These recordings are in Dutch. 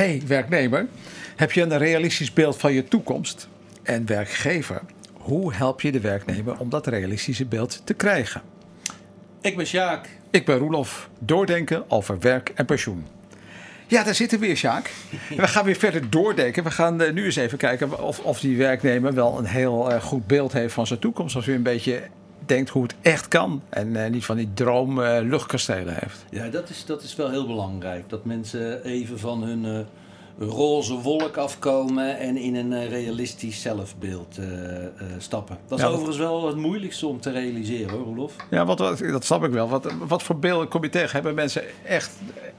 Hey werknemer, heb je een realistisch beeld van je toekomst? En werkgever, hoe help je de werknemer om dat realistische beeld te krijgen? Ik ben Sjaak. Ik ben Roelof, doordenken over werk en pensioen. Ja, daar zitten we weer, Sjaak. We gaan weer verder doordenken. We gaan eh, nu eens even kijken of, of die werknemer wel een heel eh, goed beeld heeft van zijn toekomst. Of hij een beetje denkt hoe het echt kan. En eh, niet van die droom luchtkastelen heeft. Ja, dat is, dat is wel heel belangrijk. Dat mensen even van hun roze wolk afkomen en in een realistisch zelfbeeld stappen. Dat is overigens wel het moeilijkste om te realiseren hoor, Rolof. Ja, wat, dat snap ik wel. Wat, wat voor beelden kom je tegen? Hebben mensen echt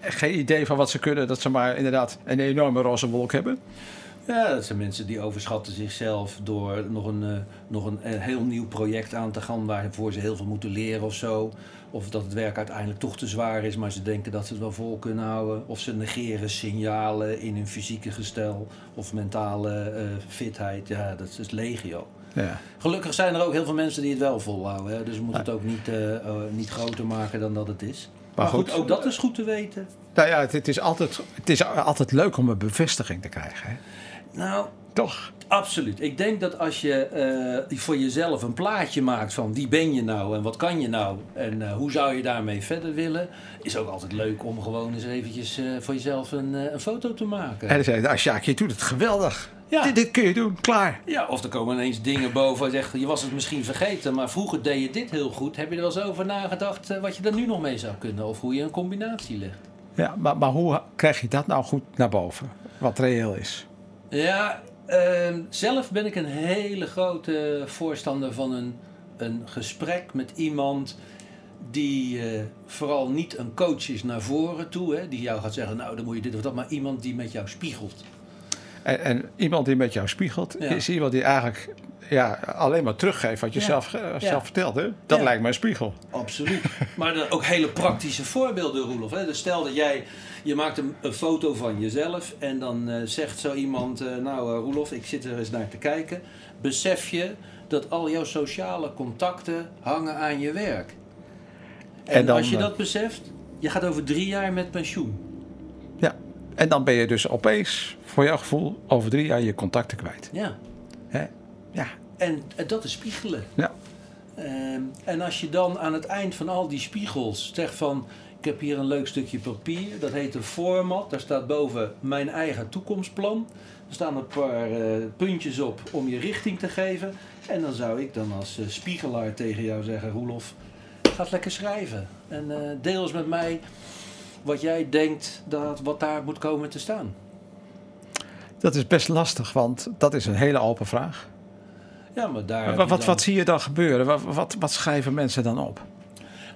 geen idee van wat ze kunnen, dat ze maar inderdaad een enorme roze wolk hebben? Ja, dat zijn mensen die overschatten zichzelf door nog een, uh, nog een, een, heel nieuw project aan te gaan waarvoor ze heel veel moeten leren of zo. Of dat het werk uiteindelijk toch te zwaar is, maar ze denken dat ze het wel vol kunnen houden. Of ze negeren signalen in hun fysieke gestel of mentale uh, fitheid. Ja, dat is legio. Ja. Gelukkig zijn er ook heel veel mensen die het wel volhouden. Hè? Dus we moeten het ook niet, uh, niet groter maken dan dat het is. Maar, goed, ook dat is goed te weten. Nou ja, het, het, is, altijd, het is altijd leuk om een bevestiging te krijgen. Hè? Nou, toch? Absoluut. Ik denk dat als je uh, voor jezelf een plaatje maakt van wie ben je nou en wat kan je nou en uh, hoe zou je daarmee verder willen, is ook altijd leuk om gewoon eens eventjes uh, voor jezelf een, een, foto te maken. En dan zei je, als Sjaak, je doet het geweldig. Ja. Dit, dit, kun je doen, klaar. Ja, of er komen ineens dingen boven en zegt, je was het misschien vergeten, maar vroeger deed je dit heel goed. Heb je er wel eens over nagedacht wat je er nu nog mee zou kunnen of hoe je een combinatie legt? Ja, maar, maar hoe krijg je dat nou goed naar boven, wat reëel is? Ja, uh, zelf ben ik een hele grote voorstander van een, een gesprek met iemand die uh, vooral niet een coach is naar voren toe, hè, die jou gaat zeggen, nou dan moet je dit of dat, maar iemand die met jou spiegelt. En, en iemand die met jou spiegelt, is iemand die eigenlijk ja, alleen maar teruggeeft wat je zelf, uh, zelf vertelt. Hè? Dat lijkt mij een spiegel. Absoluut. maar ook hele praktische voorbeelden, Roelof. Hè? Dus stel dat jij je maakt een, een foto van jezelf en dan uh, zegt zo iemand, uh, nou uh, Roelof, ik zit er eens naar te kijken. Besef je dat al jouw sociale contacten hangen aan je werk. En, en dan, als je dat beseft, je gaat over drie jaar met pensioen. Ja, en dan ben je dus opeens, voor jouw gevoel, over drie jaar je contacten kwijt. Ja. Ja. En, en dat is spiegelen. Ja. Ehm, en als je dan aan het eind van al die spiegels zegt van ik heb hier een leuk stukje papier, dat heet een format. Daar staat boven mijn eigen toekomstplan. Er staan een paar uh, puntjes op om je richting te geven. En dan zou ik dan als uh, spiegelaar tegen jou zeggen, Roelof, ga lekker schrijven. En uh, deel eens met mij wat jij denkt dat wat daar moet komen te staan. Dat is best lastig, want dat is een hele open vraag. Ja, maar daar. Wat, wat, wat zie je dan gebeuren? Wat, wat, wat schrijven mensen dan op?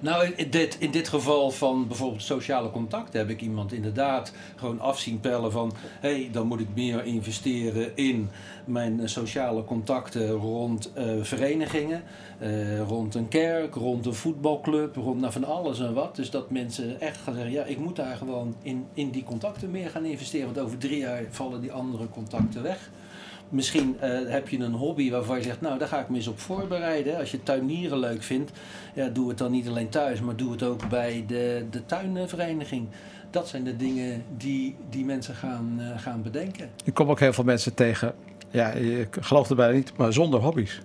Nou, in dit, in dit geval van bijvoorbeeld sociale contacten heb ik iemand inderdaad gewoon afzien pellen van hé, hey, dan moet ik meer investeren in mijn sociale contacten rond uh, verenigingen, uh, rond een kerk, rond een voetbalclub, rond nou, van alles en wat. Dus dat mensen echt gaan zeggen, ja, ik moet daar gewoon in, in die contacten meer gaan investeren, want over drie jaar vallen die andere contacten weg. Misschien uh, heb je een hobby waarvan je zegt, nou daar ga ik me eens op voorbereiden. Als je tuinieren leuk vindt, ja, doe het dan niet alleen thuis, maar doe het ook bij de, de tuinvereniging. Dat zijn de dingen die, die mensen gaan, uh, gaan bedenken. Ik kom ook heel veel mensen tegen, ja, je gelooft er bijna niet, maar zonder hobby's.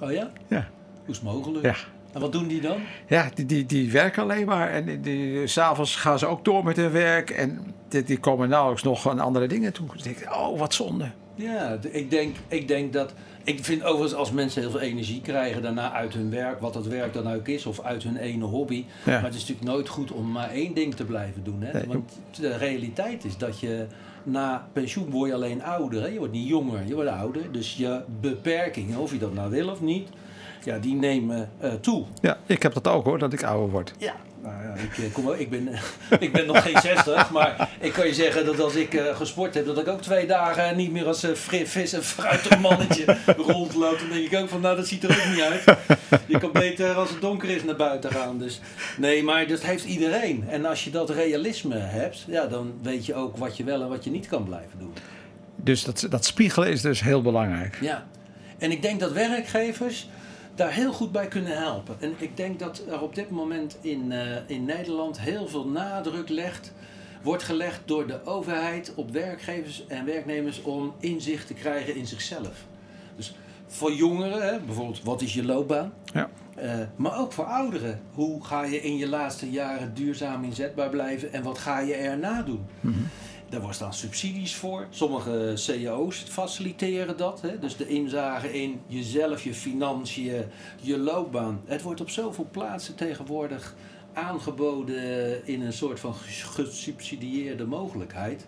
Oh ja? Ja. Hoe is het mogelijk? Ja. En wat doen die dan? Ja, die, die, die werken alleen maar. En die, die, s'avonds gaan ze ook door met hun werk. En die, die komen nauwelijks nog aan andere dingen toe. Denk ik, oh, wat zonde. Ja, ik denk, ik denk dat. Ik vind overigens als mensen heel veel energie krijgen daarna uit hun werk, wat dat werk dan ook is, of uit hun ene hobby. Maar het is natuurlijk nooit goed om maar één ding te blijven doen. Hè? Want de realiteit is dat je na pensioen word je alleen ouder. Hè? Je wordt niet jonger, je wordt ouder. Dus je beperkingen, of je dat nou wil of niet, ja, die nemen uh, toe. Ja, ik heb dat ook hoor, dat ik ouder word. Ja, nou ja, ik, eh, kom, ik, ben, ik ben nog geen 60, maar ik kan je zeggen dat als ik uh, gesport heb, dat ik ook twee dagen niet meer als uh, vis en fruitig mannetje rondloop. Dan denk ik ook van, nou dat ziet er ook niet uit. Je kan beter als het donker is naar buiten gaan. Dus nee, maar dat heeft iedereen. En als je dat realisme hebt, ja, dan weet je ook wat je wel en wat je niet kan blijven doen. Dus dat, dat spiegelen is dus heel belangrijk. Ja, en ik denk dat werkgevers daar heel goed bij kunnen helpen. En ik denk dat er op dit moment in, uh, in Nederland heel veel nadruk legt wordt gelegd door de overheid op werkgevers en werknemers om inzicht te krijgen in zichzelf. Dus voor jongeren, hè, bijvoorbeeld, wat is je loopbaan? Ja. Uh, maar ook voor ouderen. Hoe ga je in je laatste jaren duurzaam inzetbaar blijven en wat ga je erna doen? Mm Daar was dan subsidies voor. Sommige CEO's faciliteren dat. Hè? Dus de inzage in jezelf, je financiën, je loopbaan. Het wordt op zoveel plaatsen tegenwoordig aangeboden in een soort van gesubsidieerde mogelijkheid.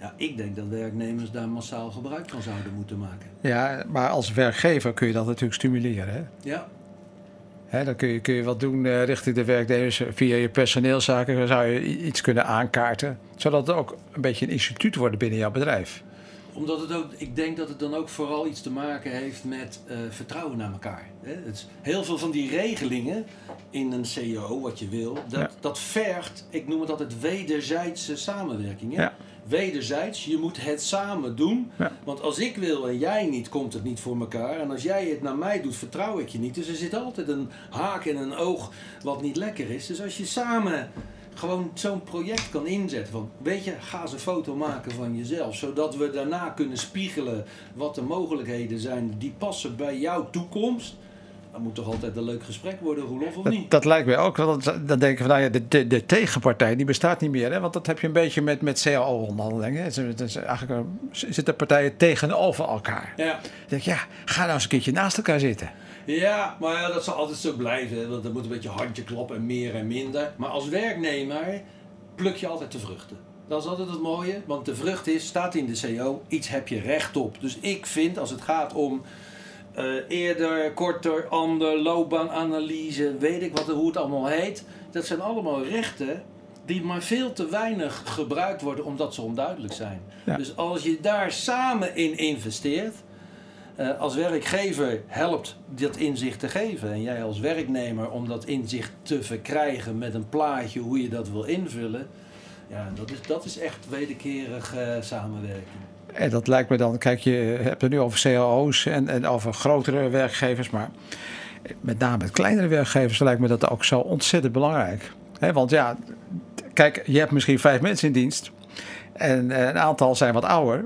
Ja, ik denk dat werknemers daar massaal gebruik van zouden moeten maken. Ja, maar als werkgever kun je dat natuurlijk stimuleren. Hè? Ja. Dan kun je, kun je wat doen uh, richting de werknemers. Via je personeelszaken dan zou je iets kunnen aankaarten. Zodat het ook een beetje een instituut wordt binnen jouw bedrijf. Omdat het ook, ik denk dat het dan ook vooral iets te maken heeft met uh, vertrouwen naar elkaar. Het heel veel van die regelingen in een CEO, wat je wil, dat, Ja. dat vergt, ik noem het altijd wederzijdse samenwerking. Ja. Wederzijds, je moet het samen doen. Ja. Want als ik wil en jij niet, komt het niet voor elkaar. En als jij het naar mij doet, vertrouw ik je niet. Dus er zit altijd een haak en een oog wat niet lekker is. Dus als je samen gewoon zo'n project kan inzetten. Van, weet je, ga eens een foto maken van jezelf. Zodat we daarna kunnen spiegelen wat de mogelijkheden zijn die passen bij jouw toekomst. Dat moet toch altijd een leuk gesprek worden, Roelof, of niet? dat lijkt mij ook. Want dan denk ik van, nou ja, de, de, de tegenpartij die bestaat niet meer. Hè? Want dat heb je een beetje met, met CAO-onderhandelingen. Eigenlijk een- zitten partijen tegenover elkaar. Ja. Dan denk ik, ja, ga nou eens een keertje naast elkaar zitten. Ja, maar dat zal altijd zo blijven. Want er moet een beetje handje kloppen en meer en minder. Maar als werknemer pluk je altijd de vruchten. Dat is altijd het mooie, want de vrucht is, staat in de CO, iets heb je recht op. Dus ik vind, als het gaat om eh, eerder, korter, ander, loopbaananalyse, weet ik wat, hoe het allemaal heet. Dat zijn allemaal rechten die maar veel te weinig gebruikt worden omdat ze onduidelijk zijn. Ja. Dus als je daar samen in investeert, eh, als werkgever helpt dat inzicht te geven en jij als werknemer om dat inzicht te verkrijgen met een plaatje hoe je dat wil invullen, ja, dat is, dat is echt wederkerig eh, samenwerking. En dat lijkt me dan, kijk, je hebt het nu over CAO's en, en over grotere werkgevers. Maar met name met kleinere werkgevers lijkt me dat ook zo ontzettend belangrijk. Want ja, kijk, je hebt misschien vijf mensen in dienst. En eh, een aantal zijn wat ouder.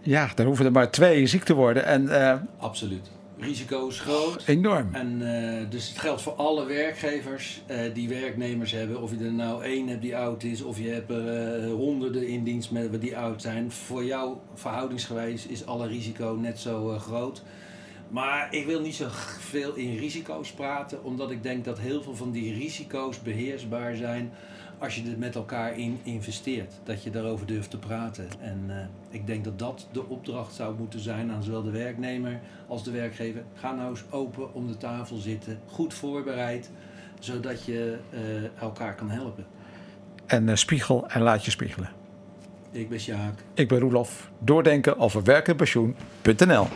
Ja, dan hoeven er maar twee ziek te worden. En eh, Absoluut. Risico is groot. enorm. En eh, dus het geldt voor alle werkgevers eh, die werknemers hebben. Of je er nou één hebt die oud is, of je hebt er eh, honderden in dienst met die oud zijn. Voor jou verhoudingsgewijs is alle risico net zo groot. Maar ik wil niet zo veel in risico's praten, omdat ik denk dat heel veel van die risico's beheersbaar zijn als je er met elkaar in investeert. Dat je daarover durft te praten. En eh, ik denk dat dat de opdracht zou moeten zijn aan zowel de werknemer als de werkgever. Ga nou eens open om de tafel zitten, goed voorbereid, zodat je eh, elkaar kan helpen. En eh, spiegel en laat je spiegelen. Ik ben Sjaak. Ik ben Roelof. Doordenken over werk en pensioen.nl